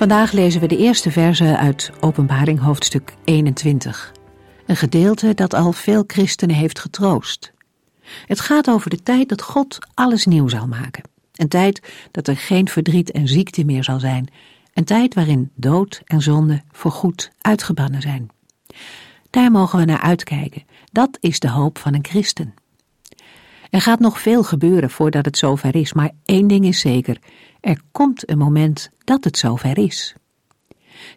Vandaag lezen we de eerste verse uit Openbaring hoofdstuk 21. Een gedeelte dat al veel christenen heeft getroost. Het gaat over de tijd dat God alles nieuw zal maken. Een tijd dat er geen verdriet en ziekte meer zal zijn. Een tijd waarin dood en zonde voorgoed uitgebannen zijn. Daar mogen we naar uitkijken. Dat is de hoop van een christen. Er gaat nog veel gebeuren voordat het zover is, maar één ding is zeker: er komt een moment dat het zover is.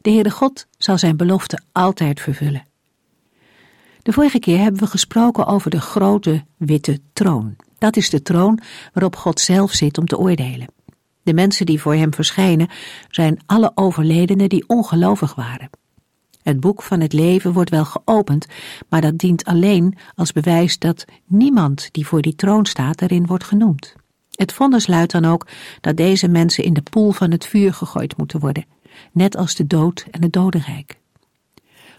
De Heere God zal zijn belofte altijd vervullen. De vorige keer hebben we gesproken over de grote witte troon. Dat is de troon waarop God zelf zit om te oordelen. De mensen die voor hem verschijnen zijn alle overledenen die ongelovig waren. Het boek van het leven wordt wel geopend, maar dat dient alleen als bewijs dat niemand die voor die troon staat erin wordt genoemd. Het vonnis luidt dan ook dat deze mensen in de poel van het vuur gegooid moeten worden, net als de dood en het dodenrijk.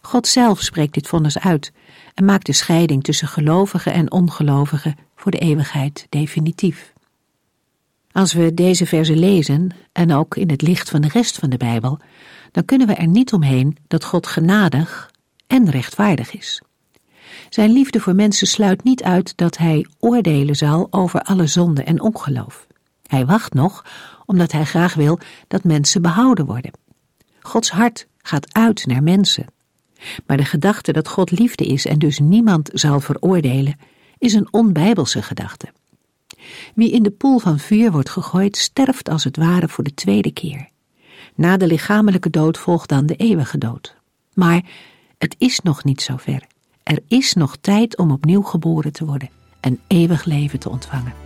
God zelf spreekt dit vonnis uit en maakt de scheiding tussen gelovigen en ongelovigen voor de eeuwigheid definitief. Als we deze verse lezen, en ook in het licht van de rest van de Bijbel, dan kunnen we er niet omheen dat God genadig en rechtvaardig is. Zijn liefde voor mensen sluit niet uit dat hij oordelen zal over alle zonde en ongeloof. Hij wacht nog, omdat hij graag wil dat mensen behouden worden. Gods hart gaat uit naar mensen. Maar de gedachte dat God liefde is en dus niemand zal veroordelen, is een onbijbelse gedachte. Wie in de poel van vuur wordt gegooid, sterft als het ware voor de tweede keer. Na de lichamelijke dood volgt dan de eeuwige dood. Maar het is nog niet zo ver. Er is nog tijd om opnieuw geboren te worden en eeuwig leven te ontvangen.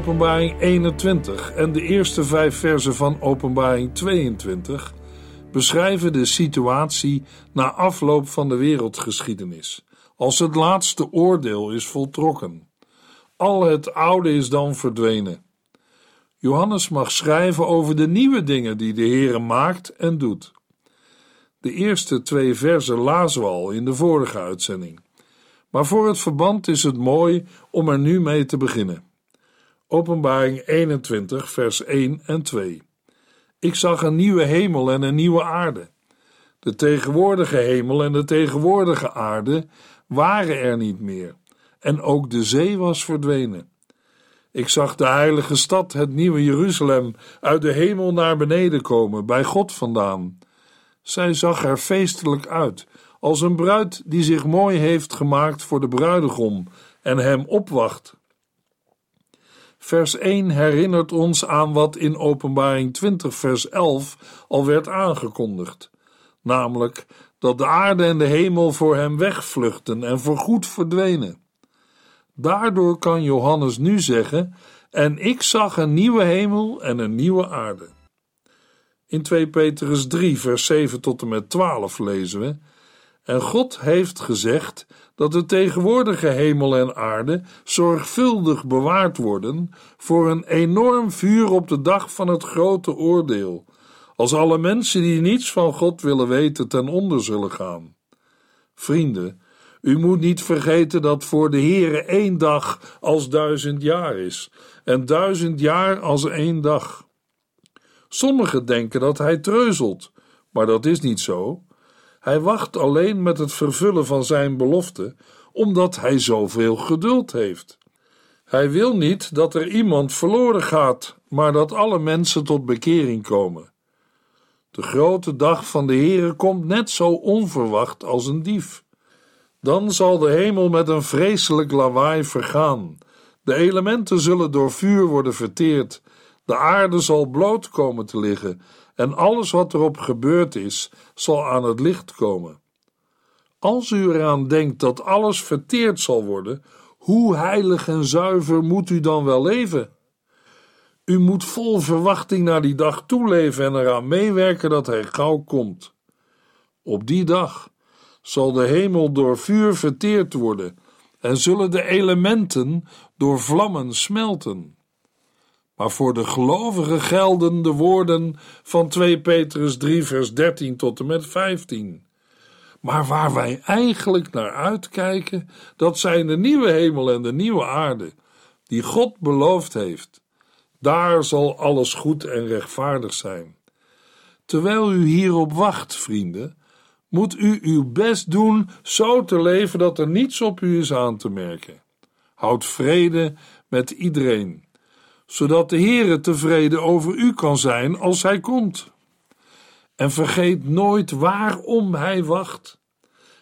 Openbaring 21 en de eerste vijf versen van Openbaring 22 beschrijven de situatie na afloop van de wereldgeschiedenis, als het laatste oordeel is voltrokken. Al het oude is dan verdwenen. Johannes mag schrijven over de nieuwe dingen die de Heere maakt en doet. De eerste twee versen lazen we al in de vorige uitzending. Maar voor het verband is het mooi om er nu mee te beginnen. Openbaring 21, vers 1 en 2. Ik zag een nieuwe hemel en een nieuwe aarde. De tegenwoordige hemel en de tegenwoordige aarde waren er niet meer, en ook de zee was verdwenen. Ik zag de heilige stad, het nieuwe Jeruzalem, uit de hemel naar beneden komen, bij God vandaan. Zij zag er feestelijk uit, als een bruid die zich mooi heeft gemaakt voor de bruidegom en hem opwacht. Vers 1 herinnert ons aan wat in Openbaring 20, vers 11 al werd aangekondigd, namelijk dat de aarde en de hemel voor hem wegvluchten en voorgoed verdwenen. Daardoor kan Johannes nu zeggen: En ik zag een nieuwe hemel en een nieuwe aarde. In 2 Petrus 3, vers 7 tot en met 12 lezen we: En God heeft gezegd dat de tegenwoordige hemel en aarde zorgvuldig bewaard worden voor een enorm vuur op de dag van het grote oordeel, als alle mensen die niets van God willen weten ten onder zullen gaan. Vrienden, u moet niet vergeten dat voor de Heere één dag als duizend jaar is, en duizend jaar als één dag. Sommigen denken dat hij treuzelt, maar dat is niet zo. Hij wacht alleen met het vervullen van zijn belofte, omdat hij zoveel geduld heeft. Hij wil niet dat er iemand verloren gaat, maar dat alle mensen tot bekering komen. De grote dag van de Heere komt net zo onverwacht als een dief. Dan zal de hemel met een vreselijk lawaai vergaan. De elementen zullen door vuur worden verteerd. De aarde zal bloot komen te liggen en alles wat erop gebeurd is, zal aan het licht komen. Als u eraan denkt dat alles verteerd zal worden, hoe heilig en zuiver moet u dan wel leven? U moet vol verwachting naar die dag toeleven en eraan meewerken dat hij gauw komt. Op die dag zal de hemel door vuur verteerd worden en zullen de elementen door vlammen smelten. Maar voor de gelovigen gelden de woorden van 2 Petrus 3, vers 13 tot en met 15. Maar waar wij eigenlijk naar uitkijken, dat zijn de nieuwe hemel en de nieuwe aarde, die God beloofd heeft. Daar zal alles goed en rechtvaardig zijn. Terwijl u hierop wacht, vrienden, moet u uw best doen zo te leven dat er niets op u is aan te merken. Houd vrede met iedereen, zodat de Heere tevreden over u kan zijn als hij komt. En vergeet nooit waarom hij wacht.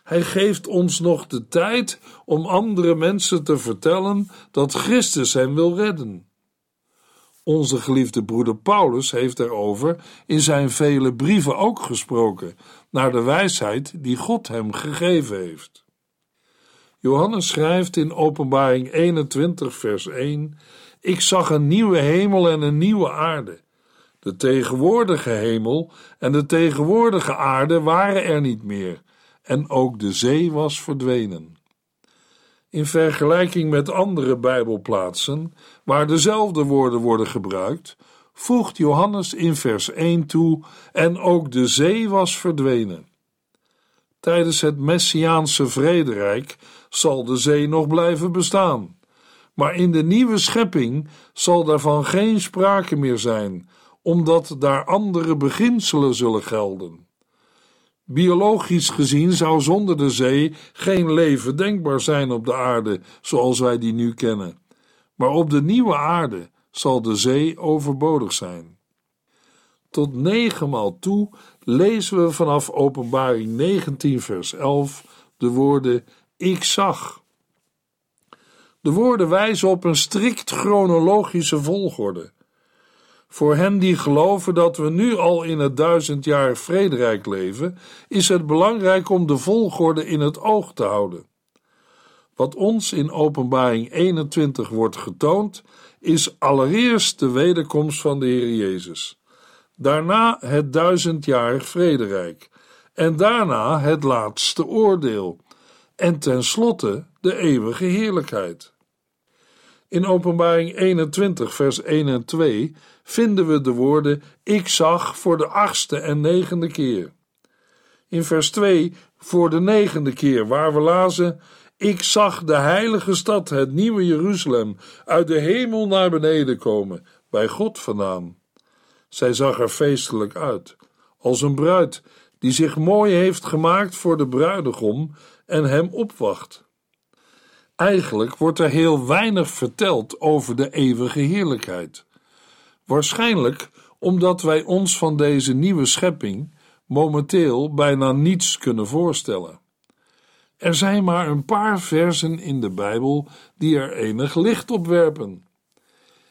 Hij geeft ons nog de tijd om andere mensen te vertellen dat Christus hen wil redden. Onze geliefde broeder Paulus heeft daarover in zijn vele brieven ook gesproken, naar de wijsheid die God hem gegeven heeft. Johannes schrijft in Openbaring 21, vers 1: Ik zag een nieuwe hemel en een nieuwe aarde. De tegenwoordige hemel en de tegenwoordige aarde waren er niet meer, en ook de zee was verdwenen. In vergelijking met andere Bijbelplaatsen, waar dezelfde woorden worden gebruikt, voegt Johannes in vers 1 toe: En ook de zee was verdwenen. Tijdens het Messiaanse vrederijk zal de zee nog blijven bestaan. Maar in de nieuwe schepping zal daarvan geen sprake meer zijn, omdat daar andere beginselen zullen gelden. Biologisch gezien zou zonder de zee geen leven denkbaar zijn op de aarde zoals wij die nu kennen. Maar op de nieuwe aarde zal de zee overbodig zijn. Tot negenmaal toe lezen we vanaf Openbaring 19, vers 11 de woorden: Ik zag. De woorden wijzen op een strikt chronologische volgorde. Voor hen die geloven dat we nu al in het duizendjarig vrederijk leven, is het belangrijk om de volgorde in het oog te houden. Wat ons in Openbaring 21 wordt getoond, is allereerst de wederkomst van de Heer Jezus, daarna het duizendjarig vrederijk en daarna het laatste oordeel en tenslotte de eeuwige heerlijkheid. In Openbaring 21, vers 1 en 2 vinden we de woorden: Ik zag voor de achtste en negende keer. In vers 2 voor de negende keer, waar we lazen: Ik zag de heilige stad, het nieuwe Jeruzalem, uit de hemel naar beneden komen, bij God vandaan. Zij zag er feestelijk uit, als een bruid die zich mooi heeft gemaakt voor de bruidegom en hem opwacht. Eigenlijk wordt er heel weinig verteld over de eeuwige heerlijkheid. Waarschijnlijk omdat wij ons van deze nieuwe schepping momenteel bijna niets kunnen voorstellen. Er zijn maar een paar versen in de Bijbel die er enig licht op werpen.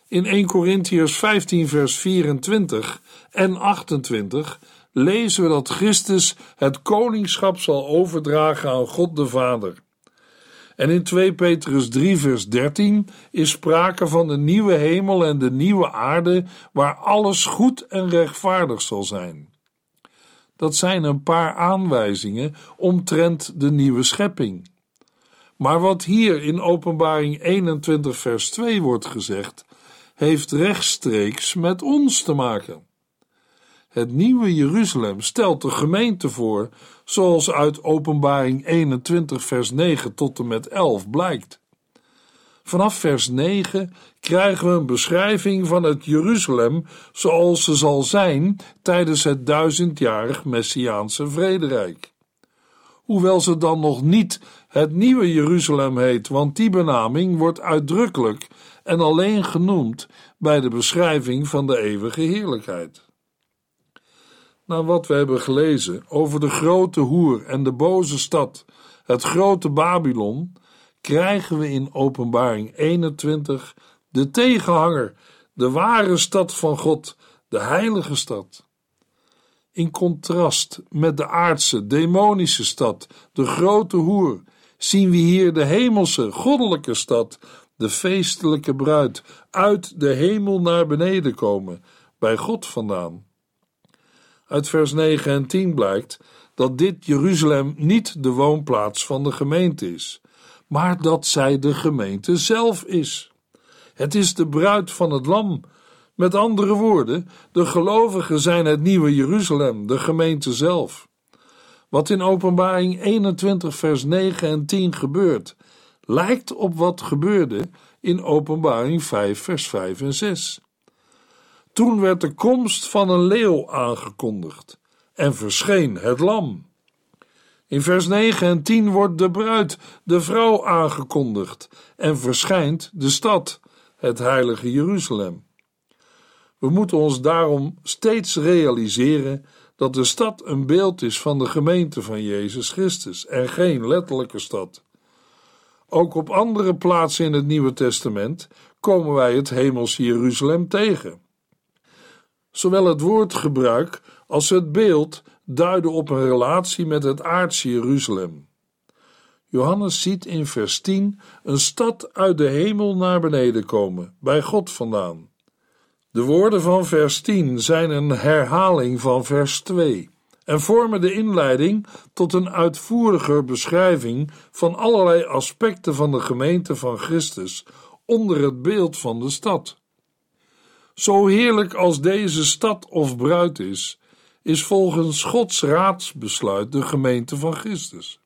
In 1 Corinthiërs 15 vers 24 en 28 lezen we dat Christus het koningschap zal overdragen aan God de Vader. En in 2 Petrus 3, vers 13 is sprake van de nieuwe hemel en de nieuwe aarde, waar alles goed en rechtvaardig zal zijn. Dat zijn een paar aanwijzingen omtrent de nieuwe schepping. Maar wat hier in Openbaring 21, vers 2 wordt gezegd, heeft rechtstreeks met ons te maken. Het nieuwe Jeruzalem stelt de gemeente voor, zoals uit Openbaring 21, vers 9 tot en met 11 blijkt. Vanaf vers 9 krijgen we een beschrijving van het Jeruzalem zoals ze zal zijn tijdens het duizendjarig Messiaanse vrederijk. hoewel ze dan nog niet het nieuwe Jeruzalem heet, want die benaming wordt uitdrukkelijk en alleen genoemd bij de beschrijving van de eeuwige heerlijkheid. Na wat we hebben gelezen over de grote hoer en de boze stad, het grote Babylon, krijgen we in Openbaring 21 de tegenhanger, de ware stad van God, de heilige stad. In contrast met de aardse, demonische stad, de grote hoer, zien we hier de hemelse, goddelijke stad, de feestelijke bruid, uit de hemel naar beneden komen, bij God vandaan. Uit vers 9 en 10 blijkt dat dit Jeruzalem niet de woonplaats van de gemeente is, maar dat zij de gemeente zelf is. Het is de bruid van het Lam. Met andere woorden, de gelovigen zijn het nieuwe Jeruzalem, de gemeente zelf. Wat in Openbaring 21, vers 9 en 10 gebeurt, lijkt op wat gebeurde in Openbaring 5, vers 5 en 6. Toen werd de komst van een leeuw aangekondigd en verscheen het lam. In vers 9 en 10 wordt de bruid, de vrouw, aangekondigd en verschijnt de stad, het heilige Jeruzalem. We moeten ons daarom steeds realiseren dat de stad een beeld is van de gemeente van Jezus Christus en geen letterlijke stad. Ook op andere plaatsen in het Nieuwe Testament komen wij het hemels Jeruzalem tegen. Zowel het woordgebruik als het beeld duiden op een relatie met het aardse Jeruzalem. Johannes ziet in vers 10 een stad uit de hemel naar beneden komen, bij God vandaan. De woorden van vers 10 zijn een herhaling van vers 2 en vormen de inleiding tot een uitvoeriger beschrijving van allerlei aspecten van de gemeente van Christus onder het beeld van de stad. Zo heerlijk als deze stad of bruid is, is volgens Gods raadsbesluit de gemeente van Christus.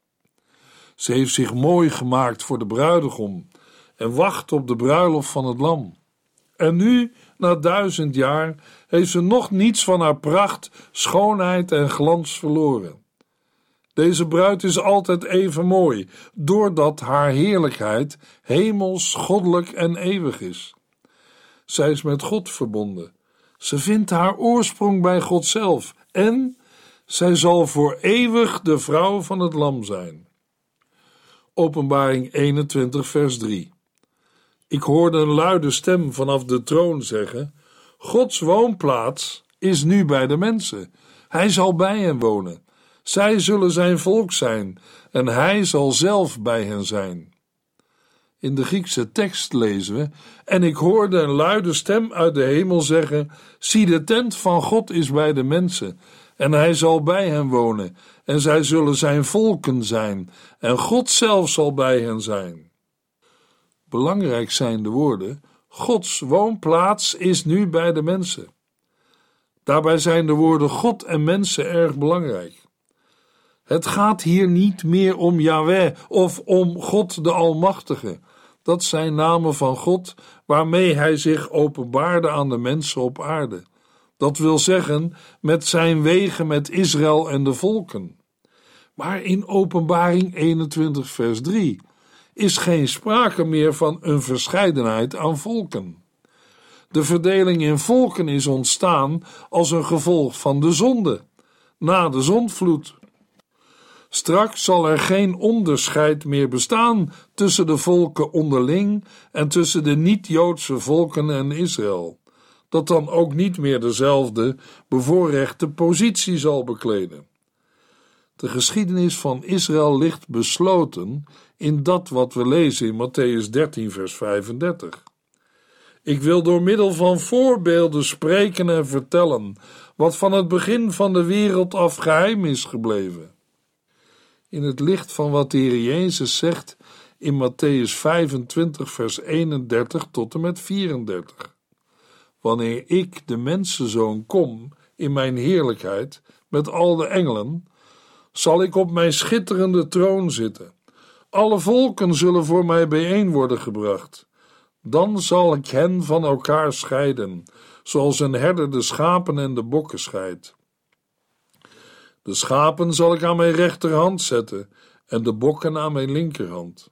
Ze heeft zich mooi gemaakt voor de bruidegom en wacht op de bruiloft van het lam. En nu, na duizend jaar, heeft ze nog niets van haar pracht, schoonheid en glans verloren. Deze bruid is altijd even mooi, doordat haar heerlijkheid hemels, goddelijk en eeuwig is. Zij is met God verbonden. Ze vindt haar oorsprong bij God zelf en zij zal voor eeuwig de vrouw van het Lam zijn. Openbaring 21, vers 3. Ik hoorde een luide stem vanaf de troon zeggen: Gods woonplaats is nu bij de mensen. Hij zal bij hen wonen. Zij zullen zijn volk zijn en hij zal zelf bij hen zijn. In de Griekse tekst lezen we: En ik hoorde een luide stem uit de hemel zeggen: Zie, de tent van God is bij de mensen, en hij zal bij hen wonen, en zij zullen zijn volken zijn, en God zelf zal bij hen zijn. Belangrijk zijn de woorden: Gods woonplaats is nu bij de mensen. Daarbij zijn de woorden God en mensen erg belangrijk. Het gaat hier niet meer om Yahweh of om God de Almachtige. Dat zijn namen van God waarmee hij zich openbaarde aan de mensen op aarde. Dat wil zeggen, met zijn wegen met Israël en de volken. Maar in Openbaring 21, vers 3 is geen sprake meer van een verscheidenheid aan volken. De verdeling in volken is ontstaan als een gevolg van de zonde, na de zondvloed. Straks zal er geen onderscheid meer bestaan tussen de volken onderling en tussen de niet-Joodse volken en Israël, dat dan ook niet meer dezelfde bevoorrechte positie zal bekleden. De geschiedenis van Israël ligt besloten in dat wat we lezen in Matthäus 13, vers 35. Ik wil door middel van voorbeelden spreken en vertellen wat van het begin van de wereld af geheim is gebleven in het licht van wat de Jezus zegt in Matthäus 25, vers 31 tot en met 34. Wanneer ik, de mensenzoon, kom in mijn heerlijkheid met al de engelen, zal ik op mijn schitterende troon zitten. Alle volken zullen voor mij bijeen worden gebracht. Dan zal ik hen van elkaar scheiden, zoals een herder de schapen en de bokken scheidt. De schapen zal ik aan mijn rechterhand zetten en de bokken aan mijn linkerhand.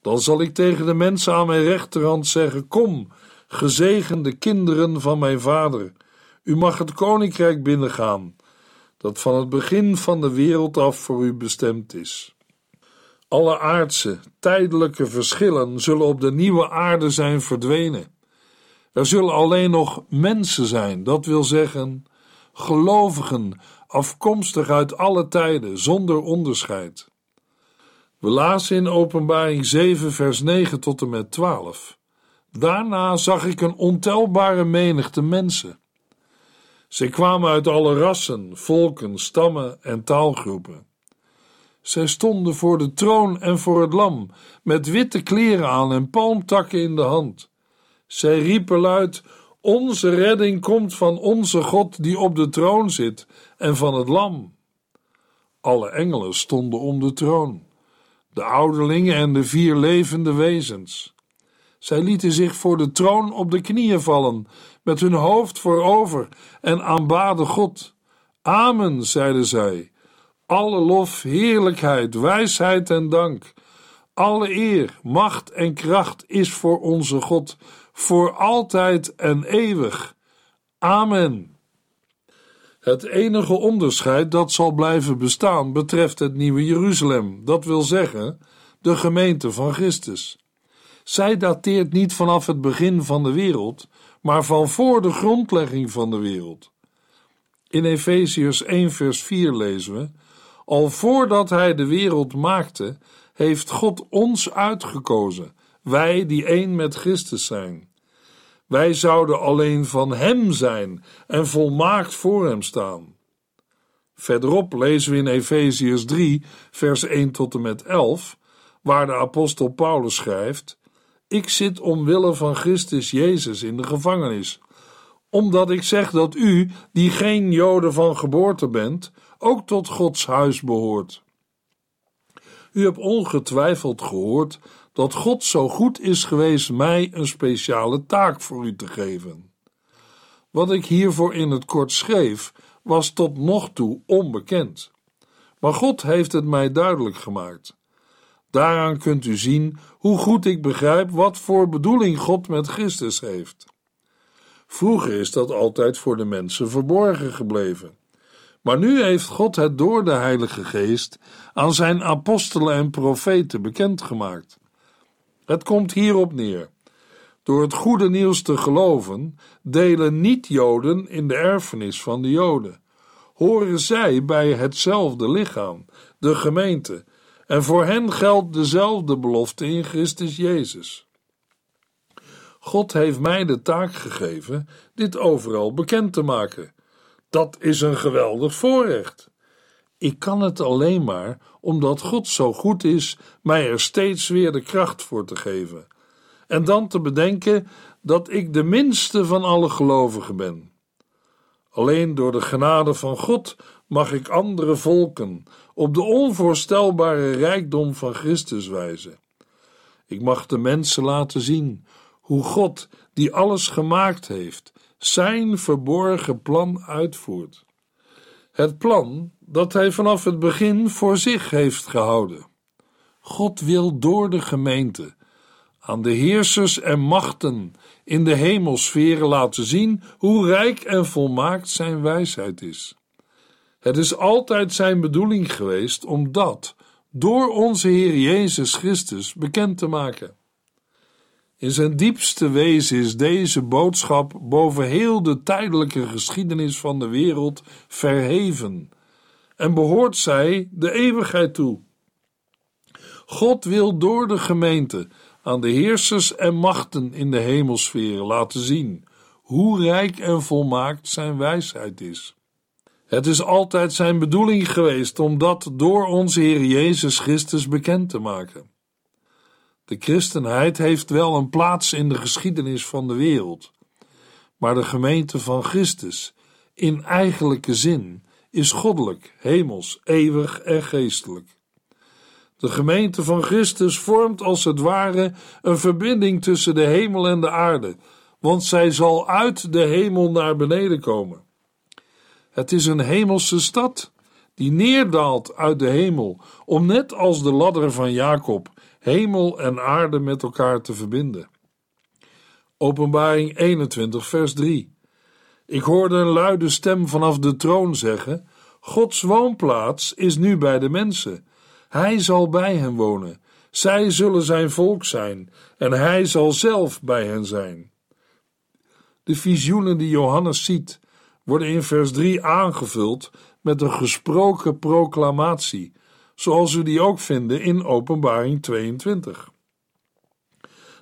Dan zal ik tegen de mensen aan mijn rechterhand zeggen: Kom, gezegende kinderen van mijn vader, u mag het koninkrijk binnengaan, dat van het begin van de wereld af voor u bestemd is. Alle aardse, tijdelijke verschillen zullen op de nieuwe aarde zijn verdwenen. Er zullen alleen nog mensen zijn, dat wil zeggen, gelovigen, afkomstig uit alle tijden, zonder onderscheid. We lazen in Openbaring 7, vers 9 tot en met 12. Daarna zag ik een ontelbare menigte mensen. Zij kwamen uit alle rassen, volken, stammen en taalgroepen. Zij stonden voor de troon en voor het lam, met witte kleren aan en palmtakken in de hand. Zij riepen luid: Onze redding komt van onze God die op de troon zit en van het lam. Alle engelen stonden om de troon, de ouderlingen en de vier levende wezens. Zij lieten zich voor de troon op de knieën vallen, met hun hoofd voorover en aanbaden God. Amen, zeiden zij. Alle lof, heerlijkheid, wijsheid en dank. Alle eer, macht en kracht is voor onze God, voor altijd en eeuwig. Amen. Het enige onderscheid dat zal blijven bestaan betreft het nieuwe Jeruzalem, dat wil zeggen, de gemeente van Christus. Zij dateert niet vanaf het begin van de wereld, maar van voor de grondlegging van de wereld. In Efeziërs 1 vers 4 lezen we: Al voordat hij de wereld maakte, heeft God ons uitgekozen, wij die één met Christus zijn. Wij zouden alleen van Hem zijn en volmaakt voor Hem staan. Verderop lezen we in Efeziërs 3, vers 1 tot en met 11, waar de apostel Paulus schrijft: Ik zit omwille van Christus Jezus in de gevangenis, omdat ik zeg dat u, die geen Joden van geboorte bent, ook tot Gods huis behoort. U hebt ongetwijfeld gehoord dat God zo goed is geweest mij een speciale taak voor u te geven. Wat ik hiervoor in het kort schreef, was tot nog toe onbekend. Maar God heeft het mij duidelijk gemaakt. Daaraan kunt u zien hoe goed ik begrijp wat voor bedoeling God met Christus heeft. Vroeger is dat altijd voor de mensen verborgen gebleven. Maar nu heeft God het door de Heilige Geest aan zijn apostelen en profeten bekendgemaakt. Het komt hierop neer. Door het goede nieuws te geloven, delen niet-Joden in de erfenis van de Joden. Horen zij bij hetzelfde lichaam, de gemeente, en voor hen geldt dezelfde belofte in Christus Jezus. God heeft mij de taak gegeven dit overal bekend te maken. Dat is een geweldig voorrecht. Ik kan het alleen maar omdat God zo goed is mij er steeds weer de kracht voor te geven. En dan te bedenken dat ik de minste van alle gelovigen ben. Alleen door de genade van God mag ik andere volken op de onvoorstelbare rijkdom van Christus wijzen. Ik mag de mensen laten zien hoe God, die alles gemaakt heeft, zijn verborgen plan uitvoert. Het plan dat hij vanaf het begin voor zich heeft gehouden. God wil door de gemeente aan de heersers en machten in de hemelsferen laten zien hoe rijk en volmaakt zijn wijsheid is. Het is altijd zijn bedoeling geweest om dat door onze Heer Jezus Christus bekend te maken. In zijn diepste wezen is deze boodschap boven heel de tijdelijke geschiedenis van de wereld verheven en behoort zij de eeuwigheid toe. God wil door de gemeente aan de heersers en machten in de hemelsfeer laten zien hoe rijk en volmaakt zijn wijsheid is. Het is altijd zijn bedoeling geweest om dat door onze Heer Jezus Christus bekend te maken. De christenheid heeft wel een plaats in de geschiedenis van de wereld, maar de gemeente van Christus, in eigenlijke zin, is goddelijk, hemels, eeuwig en geestelijk. De gemeente van Christus vormt als het ware een verbinding tussen de hemel en de aarde, want zij zal uit de hemel naar beneden komen. Het is een hemelse stad die neerdaalt uit de hemel om net als de ladder van Jacob hemel en aarde met elkaar te verbinden. Openbaring 21, vers 3. Ik hoorde een luide stem vanaf de troon zeggen: Gods woonplaats is nu bij de mensen. Hij zal bij hen wonen. Zij zullen zijn volk zijn en hij zal zelf bij hen zijn. De visioenen die Johannes ziet, worden in vers 3 aangevuld met een gesproken proclamatie, zoals we die ook vinden in Openbaring 22.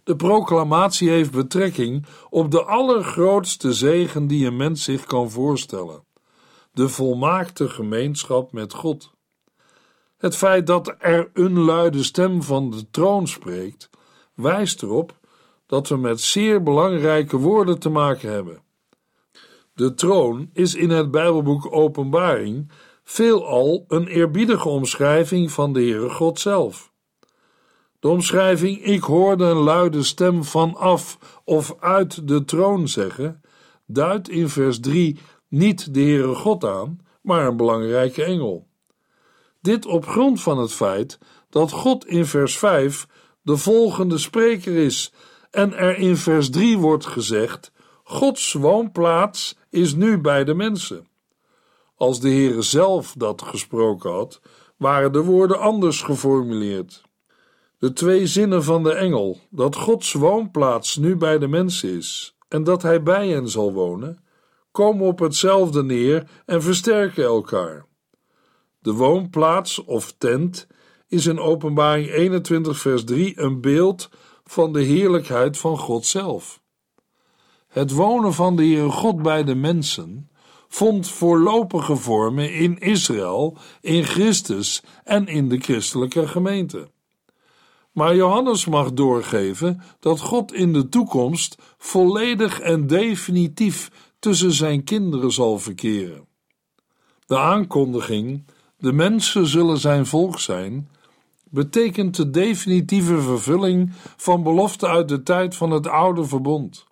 De proclamatie heeft betrekking op de allergrootste zegen die een mens zich kan voorstellen: de volmaakte gemeenschap met God. Het feit dat er een luide stem van de troon spreekt, wijst erop dat we met zeer belangrijke woorden te maken hebben. De troon is in het Bijbelboek Openbaring veelal een eerbiedige omschrijving van de Heere God zelf. De omschrijving ik hoorde een luide stem vanaf of uit de troon zeggen, duidt in vers 3 niet de Heere God aan, maar een belangrijke engel. Dit op grond van het feit dat God in vers 5 de volgende spreker is en er in vers 3 wordt gezegd: Gods woonplaats is nu bij de mensen. Als de Heere zelf dat gesproken had, waren de woorden anders geformuleerd. De twee zinnen van de engel, dat Gods woonplaats nu bij de mensen is en dat hij bij hen zal wonen, komen op hetzelfde neer en versterken elkaar. De woonplaats of tent is in Openbaring 21, vers 3 een beeld van de heerlijkheid van God zelf. Het wonen van de Heere God bij de mensen vond voorlopige vormen in Israël, in Christus en in de christelijke gemeente. Maar Johannes mag doorgeven dat God in de toekomst volledig en definitief tussen zijn kinderen zal verkeren. De aankondiging, de mensen zullen zijn volk zijn, betekent de definitieve vervulling van beloften uit de tijd van het oude verbond.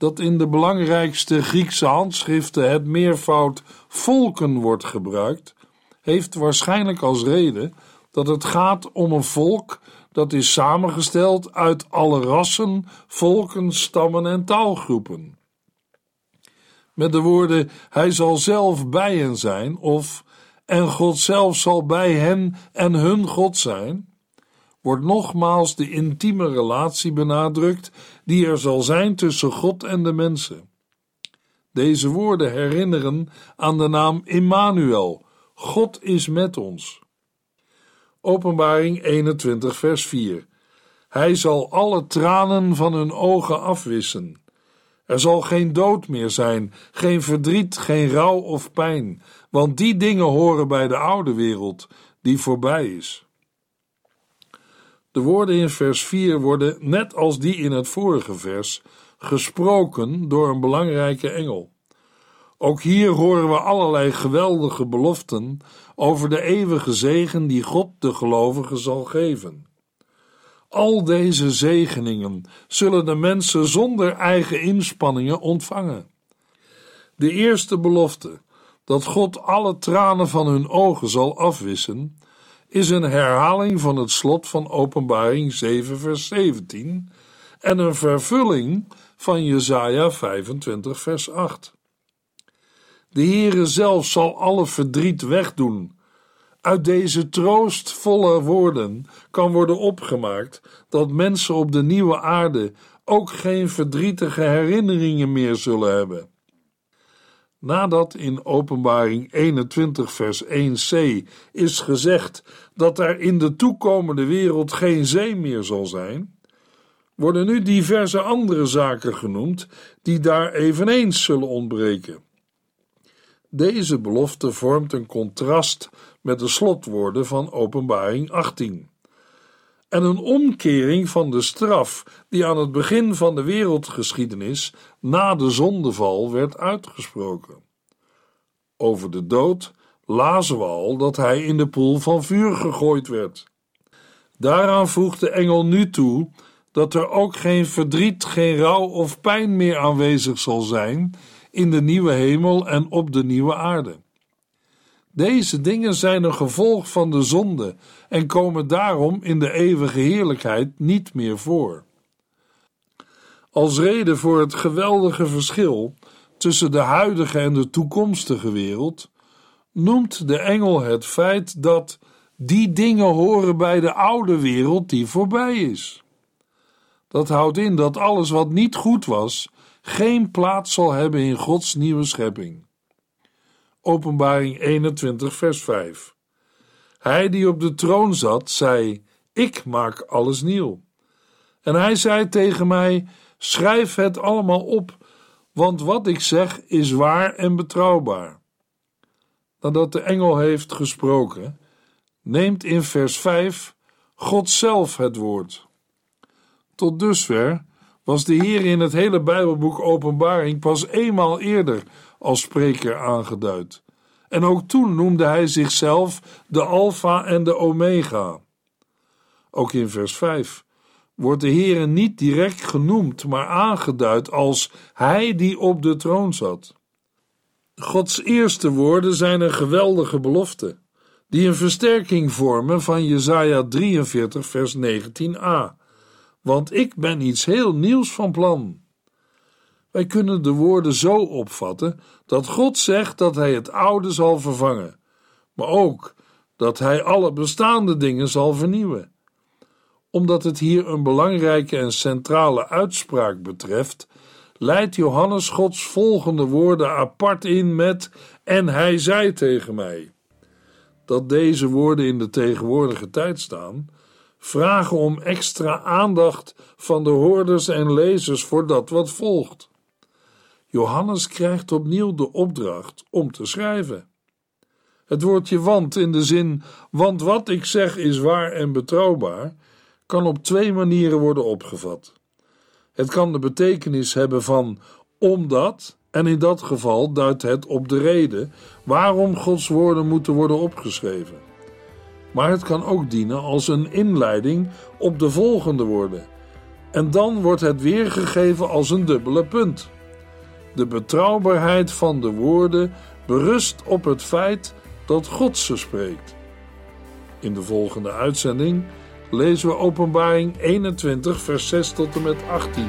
Dat in de belangrijkste Griekse handschriften het meervoud volken wordt gebruikt, heeft waarschijnlijk als reden dat het gaat om een volk dat is samengesteld uit alle rassen, volken, stammen en taalgroepen. Met de woorden: Hij zal zelf bij hen zijn, of en God zelf zal bij hen en hun God zijn, wordt nogmaals de intieme relatie benadrukt die er zal zijn tussen God en de mensen. Deze woorden herinneren aan de naam Immanuel, God is met ons. Openbaring 21, vers 4. Hij zal alle tranen van hun ogen afwissen. Er zal geen dood meer zijn, geen verdriet, geen rouw of pijn, want die dingen horen bij de oude wereld, die voorbij is. De woorden in vers 4 worden, net als die in het vorige vers, gesproken door een belangrijke engel. Ook hier horen we allerlei geweldige beloften over de eeuwige zegen die God de gelovigen zal geven. Al deze zegeningen zullen de mensen zonder eigen inspanningen ontvangen. De eerste belofte, dat God alle tranen van hun ogen zal afwissen, is een herhaling van het slot van Openbaring 7, vers 17 en een vervulling van Jesaja 25, vers 8. De Heere zelf zal alle verdriet wegdoen. Uit deze troostvolle woorden kan worden opgemaakt dat mensen op de nieuwe aarde ook geen verdrietige herinneringen meer zullen hebben. Nadat in Openbaring 21, vers 1c is gezegd dat er in de toekomende wereld geen zee meer zal zijn, worden nu diverse andere zaken genoemd die daar eveneens zullen ontbreken. Deze belofte vormt een contrast met de slotwoorden van Openbaring 18 en een omkering van de straf die aan het begin van de wereldgeschiedenis na de zondeval werd uitgesproken. Over de dood lazen we al dat hij in de poel van vuur gegooid werd. Daaraan voegt de engel nu toe dat er ook geen verdriet, geen rouw of pijn meer aanwezig zal zijn in de nieuwe hemel en op de nieuwe aarde. Deze dingen zijn een gevolg van de zonde en komen daarom in de eeuwige heerlijkheid niet meer voor. Als reden voor het geweldige verschil tussen de huidige en de toekomstige wereld noemt de engel het feit dat die dingen horen bij de oude wereld die voorbij is. Dat houdt in dat alles wat niet goed was, geen plaats zal hebben in Gods nieuwe schepping. Openbaring 21, vers 5. Hij die op de troon zat, zei: Ik maak alles nieuw. En hij zei tegen mij: Schrijf het allemaal op, want wat ik zeg is waar en betrouwbaar. Nadat de engel heeft gesproken, neemt in vers 5 God zelf het woord. Tot dusver was de Heer in het hele Bijbelboek Openbaring pas eenmaal eerder als spreker aangeduid. En ook toen noemde hij zichzelf de Alpha en de Omega. Ook in vers 5 wordt de Heer niet direct genoemd, maar aangeduid als Hij die op de troon zat. Gods eerste woorden zijn een geweldige belofte, die een versterking vormen van Jesaja 43 vers 19a. Want ik ben iets heel nieuws van plan. Wij kunnen de woorden zo opvatten dat God zegt dat Hij het oude zal vervangen, maar ook dat Hij alle bestaande dingen zal vernieuwen. Omdat het hier een belangrijke en centrale uitspraak betreft, leidt Johannes Gods volgende woorden apart in met: En Hij zei tegen mij. Dat deze woorden in de tegenwoordige tijd staan, vragen om extra aandacht van de hoorders en lezers voor dat wat volgt. Johannes krijgt opnieuw de opdracht om te schrijven. Het woordje want in de zin want wat ik zeg is waar en betrouwbaar kan op twee manieren worden opgevat. Het kan de betekenis hebben van omdat en in dat geval duidt het op de reden waarom Gods woorden moeten worden opgeschreven. Maar het kan ook dienen als een inleiding op de volgende woorden. En dan wordt het weergegeven als een dubbele punt. De betrouwbaarheid van de woorden berust op het feit dat God ze spreekt. In de volgende uitzending lezen we Openbaring 21, vers 6 tot en met 18.